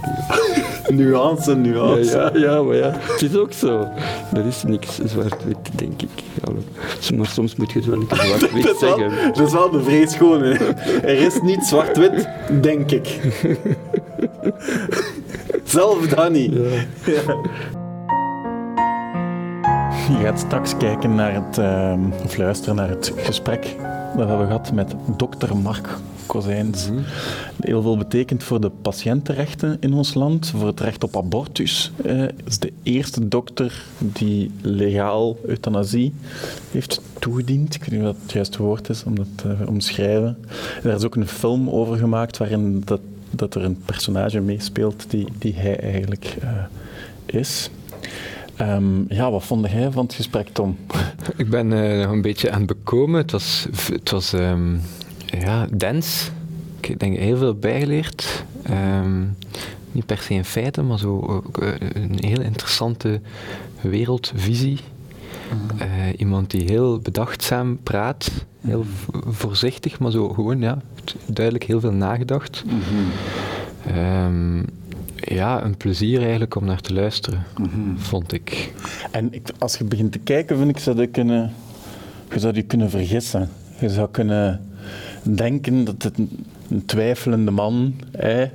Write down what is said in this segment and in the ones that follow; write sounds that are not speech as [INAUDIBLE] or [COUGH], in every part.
[LAUGHS] Nuance, nuance. Ja, ja, ja, maar ja, het is ook zo. Er is niks zwart-wit, denk ik. Ja, maar soms moet je het wel een [LAUGHS] zwart-wit wel- zeggen. Dat is wel de vrees gewoon. hè. Er is niet zwart-wit, denk ik. [LAUGHS] Zelf dan niet. Je gaat straks kijken naar het, ehm, of luisteren naar het gesprek dat we hebben gehad met dokter Mark Kozijns. Heel veel betekent voor de patiëntenrechten in ons land, voor het recht op abortus. Het is de eerste dokter die legaal euthanasie heeft toegediend. Ik weet niet wat het juiste woord is om dat te omschrijven. Er is ook een film over gemaakt waarin dat, dat er een personage meespeelt die, die hij eigenlijk eh, is. Ehm, ja, wat vond jij van het gesprek, Tom? Ik ben eh, nog een beetje aan het bekomen. Het was, het was ehm, ja, dens. Ik denk heel veel bijgeleerd. Ehm, niet per se in feiten, maar zo ook, eh, een heel interessante wereldvisie. Eh, iemand die heel bedachtzaam praat, heel voorzichtig, maar zo gewoon, ja, duidelijk heel veel nagedacht. Ehm, ja, een plezier eigenlijk om naar te luisteren, vond ik. En ik, als je begint te kijken, vind ik, zou je, kunnen, je zou je kunnen vergissen. Je zou kunnen denken dat het een, een twijfelende man, hè,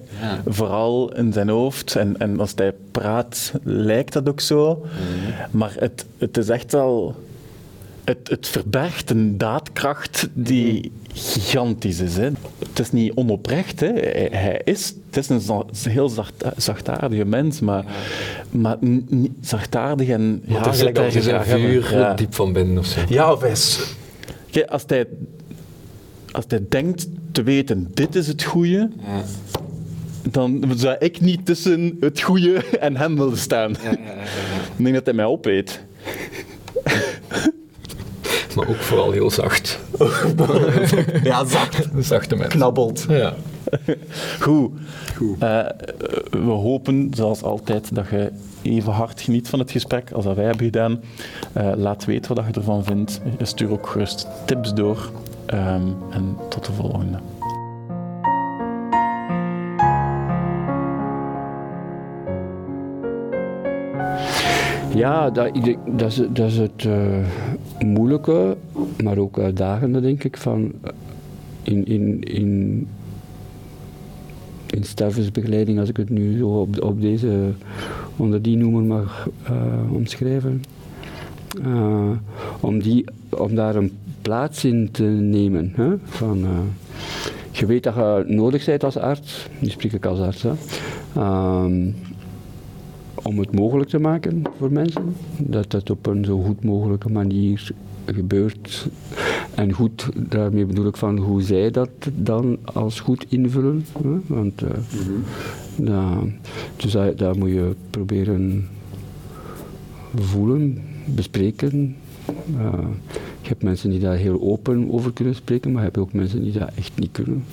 vooral in zijn hoofd, en, en als hij praat, lijkt dat ook zo. Maar het, het is echt wel... Het, het verbergt een daadkracht die gigantisch is. Hè. Het is niet onoprecht. Hè. Hij, hij is, het is een heel zacht, zachtaardige mens, maar, maar zachtaardig en... Ja, gelijk zit als je is een vuur Ja. diep van binnen of zo. Ja, of hij is... Kijk, als hij, als hij denkt te weten, dit is het goede, dan zou ik niet tussen het goede en hem willen staan. Ik denk dat hij mij opeet. Maar ook vooral heel zacht. [LAUGHS] Ja, zacht. Zachte mensen. Knabbelt. Ja. Goed. Eh, we hopen, zoals altijd, dat je even hard geniet van het gesprek als dat wij hebben gedaan. Eh, laat weten wat je ervan vindt. Stuur ook gerust tips door. Ehm, en tot de volgende. Ja, dat, dat, is, dat is het eh, moeilijke, maar ook uitdagende, denk ik, van eh, in, in, in, in stervensbegeleiding, als ik het nu zo op, op deze, onder die noemer mag eh, omschrijven. Om, die, om daar een plaats in te nemen. Hè? Van, eh, je weet dat je nodig bent als arts, nu spreek ik als arts, hè? Ehm, om het mogelijk te maken voor mensen. Dat het op een zo goed mogelijke manier gebeurt. En goed, daarmee bedoel ik van hoe zij dat dan als goed invullen. Hè? Want, eh, dat- dus daar, daar moet je proberen voelen, bespreken. Eh, je hebt mensen die daar heel open over kunnen spreken, maar je hebt ook mensen die dat echt niet kunnen.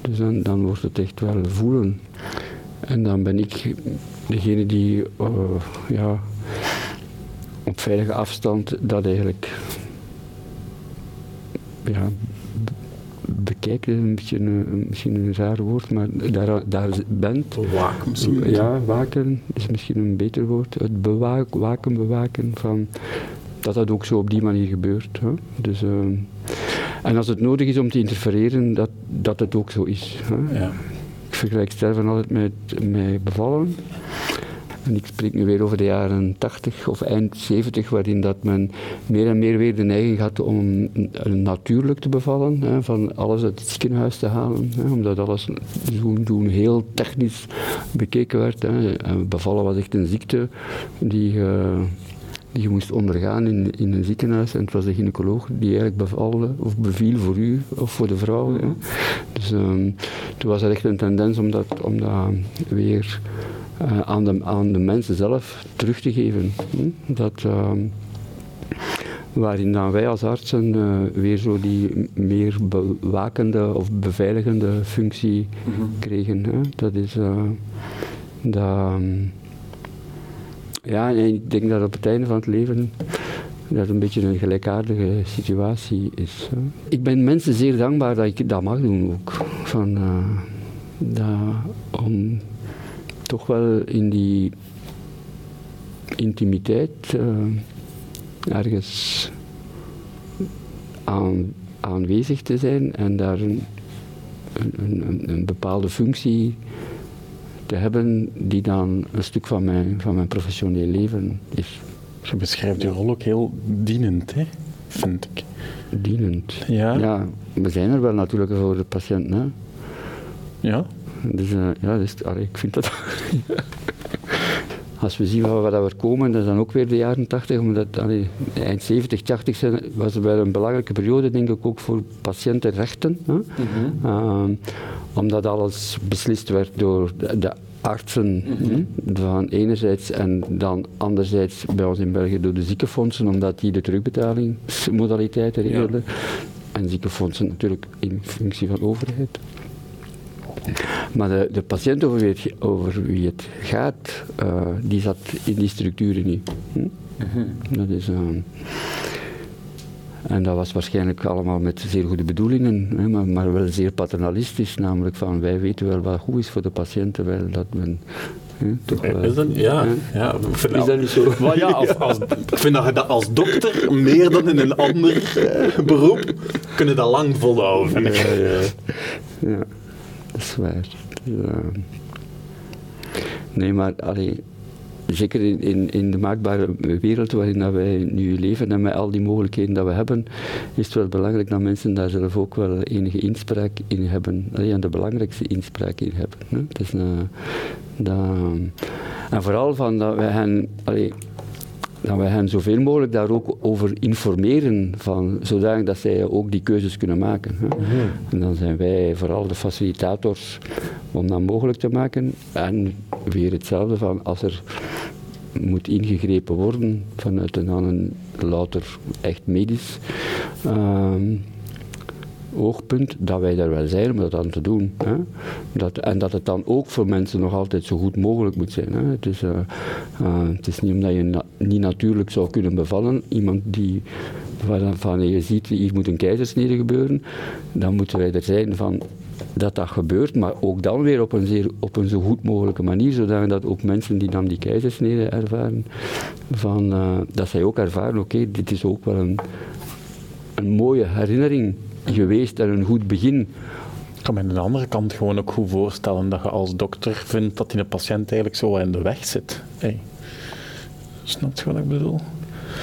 Dus dan, dan wordt het echt wel voelen. En dan ben ik degene die eh, ja, op veilige afstand dat eigenlijk ja, be- bekijkt, is een beetje een, misschien een raar woord, maar daar, daar bent. Waak misschien. Ja, waken is misschien een beter woord. Het bewaak, waken, bewaken van dat dat ook zo op die manier gebeurt. Hè. Dus, ehm, en als het nodig is om te interfereren, dat, dat het ook zo is. Hè. Ja. Ik vergelijk sterven altijd met, met bevallen. En ik spreek nu weer over de jaren 80 of eind 70, waarin dat men meer en meer weer de neiging had om eh, natuurlijk te bevallen, hè, van alles uit het ziekenhuis te halen, hè, omdat alles toen, toen heel technisch bekeken werd. Hè. En bevallen was echt een ziekte die, eh, die je moest ondergaan in, in een ziekenhuis. En het was de gynaecoloog die eigenlijk bevalde of beviel voor u of voor de vrouw. Hè. Dus ehm, toen was er echt een tendens om dat, om dat weer eh, aan, de, aan de mensen zelf terug te geven. Dat, ehm, waarin dan wij als artsen eh, weer zo die meer bewakende of beveiligende functie kregen. Hè? Dat is eh, dat, ehm, ja, ik denk dat op het einde van het leven dat een beetje een gelijkaardige situatie is. Ik ben mensen zeer dankbaar dat ik dat mag doen ook. Van, eh, dat, om toch wel in die intimiteit uh, ergens aan, aanwezig te zijn en daar een, een, een, een, bepaalde functie te hebben die dan een stuk van mijn, van mijn professioneel leven is. Je beschrijft je rol ook heel dienend, hè? vind ik. Dienend? Ja. ja. We zijn er wel natuurlijk voor de patiënt. Hè? Ja. Dus uh, ja, dus, allee, ik vind dat... [LAUGHS] Als we zien waar, waar we komen, dat is dan ook weer de jaren 80, omdat allee, eind 70, 80 zijn, was er wel een belangrijke periode, denk ik, ook voor patiëntenrechten. Hè? Mm -hmm. uh, omdat alles beslist werd door de, de artsen mm -hmm. van enerzijds en dan anderzijds bij ons in België door de ziekenfondsen, omdat die de terugbetalingsmodaliteiten regelden. Ja. En ziekenfondsen natuurlijk in functie van overheid. Maar de, de patiënt over wie het, over wie het gaat, uh, die zat in die structuren niet. Hm? Mm -hmm. Dat is... Uh, en dat was waarschijnlijk allemaal met zeer goede bedoelingen, hè, maar, maar, wel zeer paternalistisch, namelijk van wij weten wel wat goed is voor de patiënt, terwijl dat men hè, toch wel... Is dat, ja, ja. Vind is dat niet zo? [LAUGHS] Maar ja, als, [LAUGHS] als, ik vind dat je dat als dokter, meer dan in een ander uh, beroep, kunnen dat lang volhouden. Ja, ja. ja, dat is waar. Ja. Nee, maar allee, zeker in, in, in, de maakbare wereld waarin dat wij nu leven en met al die mogelijkheden dat we hebben, is het wel belangrijk dat mensen daar zelf ook wel enige inspraak in hebben. Allee, en de belangrijkste inspraak in hebben. Hè. Uh, dat, en vooral van dat wij hen... dat wij hen zoveel mogelijk daar ook over informeren, van, zodanig dat zij ook die keuzes kunnen maken. Hè. Mm -hmm. En dan zijn wij vooral de facilitators om dat mogelijk te maken. En weer hetzelfde van als er moet ingegrepen worden vanuit een, een louter echt medisch uh, oogpunt, dat wij daar wel zijn om dat aan te doen. Hè. Dat, en dat het dan ook voor mensen nog altijd zo goed mogelijk moet zijn. Hè. Het, is, uh, uh, het is niet omdat je niet natuurlijk zou kunnen bevallen, iemand die waarvan je ziet, hier moet een keizersnede gebeuren, dan moeten wij er zijn van dat dat gebeurt, maar ook dan weer op een, zeer, op een zo goed mogelijke manier, zodat dat ook mensen die dan die keizersnede ervaren, van, uh, dat zij ook ervaren, oké, dit is ook wel een, een mooie herinnering geweest en een goed begin. Ik kan me aan de andere kant gewoon ook goed voorstellen dat je als dokter vindt dat die een patiënt eigenlijk zo in de weg zit. Hey. Snap je wat ik bedoel?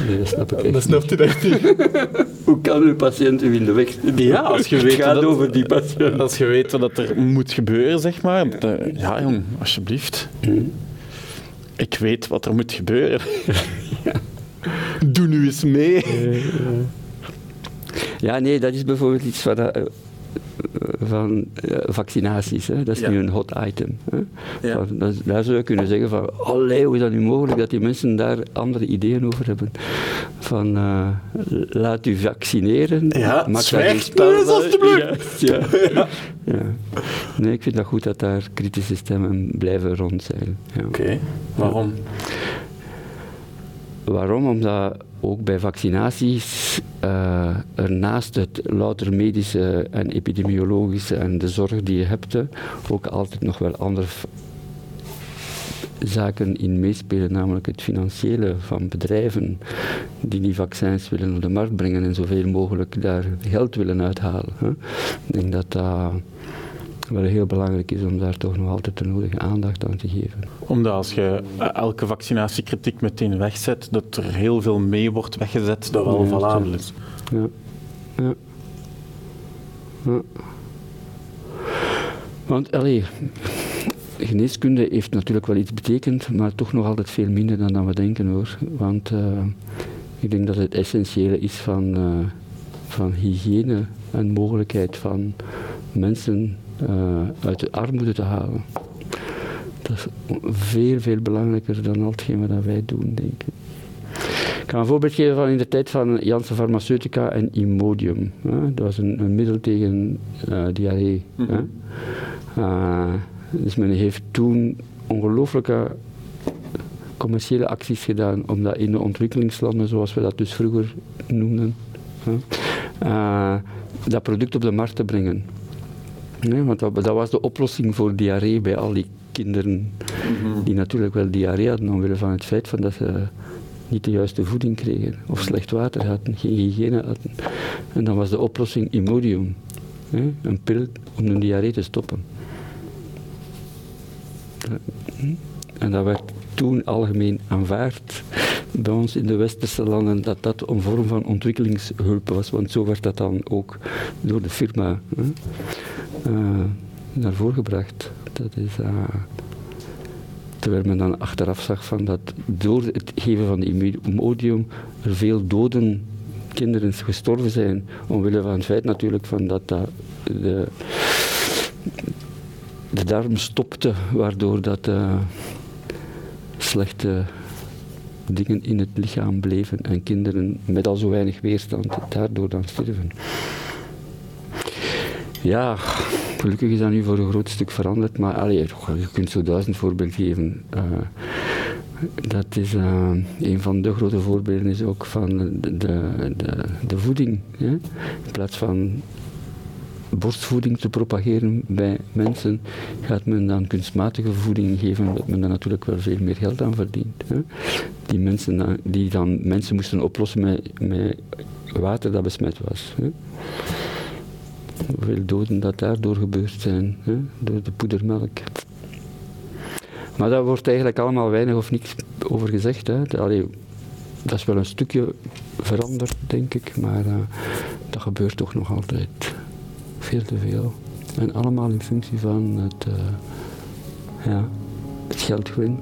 Nee, dat snap ik echt Dat snapt hij echt niet. [LAUGHS] Hoe kan een patiënt u in de weg zitten? Ja, als je weet het gaat dat, over die patiënt. Als je weet wat er moet gebeuren, zeg maar. Ja, jong, alsjeblieft. Mm. Ik weet wat er moet gebeuren. ja. [LAUGHS] Doe nu eens mee. Ja, nee, dat is bijvoorbeeld iets van, uh, van uh, vaccinaties. Hè. Dat is ja. nu een hot item. Hè. Ja. Van, dat, daar zou je kunnen zeggen van, allee, hoe is dat nu mogelijk dat die mensen daar andere ideeën over hebben. Van, uh, laat u vaccineren. Ja, zwijg dus alstublieft. Ja, ja. ja. Nee, ik vind dat goed dat daar kritische stemmen blijven rond zijn. Ja. Oké, okay. waarom? Waarom? Omdat ook bij vaccinaties uh, er naast het louter medische en epidemiologische en de zorg die je hebt, ook altijd nog wel andere zaken in meespelen, namelijk het financiële van bedrijven die die vaccins willen op de markt brengen en zoveel mogelijk daar geld willen uithalen. Hè. Ik denk dat dat wel heel belangrijk is om daar toch nog altijd de nodige aandacht aan te geven. Omdat als je elke vaccinatiekritiek meteen wegzet, dat er heel veel mee wordt weggezet dat wel ja, valabel is. Ja. ja. ja. Want, allee, geneeskunde heeft natuurlijk wel iets betekend, maar toch nog altijd veel minder dan, dan we denken hoor. Want uh, ik denk dat het essentiële is van, uh, van hygiëne en mogelijkheid van mensen uit de armoede te halen. Dat is veel, veel belangrijker dan al hetgeen wat wij doen, denk ik. Ik ga een voorbeeld geven van in de tijd van Janssen Pharmaceutica en Imodium. Hè. Dat was een, een middel tegen uh, diarree. Mm -hmm. uh, dus men heeft toen ongelooflijke commerciële acties gedaan om dat in de ontwikkelingslanden, zoals we dat dus vroeger noemden, uh, dat product op de markt te brengen. Nee, want dat, dat was de oplossing voor diarree bij al die kinderen die natuurlijk wel diarree hadden omwille van het feit van dat ze niet de juiste voeding kregen of slecht water hadden, geen hygiëne hadden. En dan was de oplossing Imodium, hè, een pil om de diarree te stoppen. En dat werd toen algemeen aanvaard bij ons in de westerse landen dat dat een vorm van ontwikkelingshulp was, want zo werd dat dan ook door de firma hè, naar voren gebracht. Dat is, uh, terwijl men dan achteraf zag van dat door het geven van Imodium er veel doden kinderen gestorven zijn, omwille van het feit natuurlijk van dat, de, de darm stopte, waardoor dat uh, slechte dingen in het lichaam bleven en kinderen met al zo weinig weerstand daardoor dan sterven. Ja, gelukkig is dat nu voor een groot stuk veranderd, maar allee, je kunt zo duizend voorbeelden geven. Uh, dat is uh, een van de grote voorbeelden is ook van de, de, de, voeding. In plaats van borstvoeding te propageren bij mensen, gaat men dan kunstmatige voeding geven, omdat men daar natuurlijk wel veel meer geld aan verdient. Die, mensen, die dan mensen moesten oplossen met, met water dat besmet was. Hè? Hoeveel doden dat daardoor gebeurd zijn, hè? door de poedermelk. Maar daar wordt eigenlijk allemaal weinig of niks over gezegd. Hè? Dat is wel een stukje veranderd, denk ik, maar uh, dat gebeurt toch nog altijd veel te veel. En allemaal in functie van het, uh, ja, het geldgewin.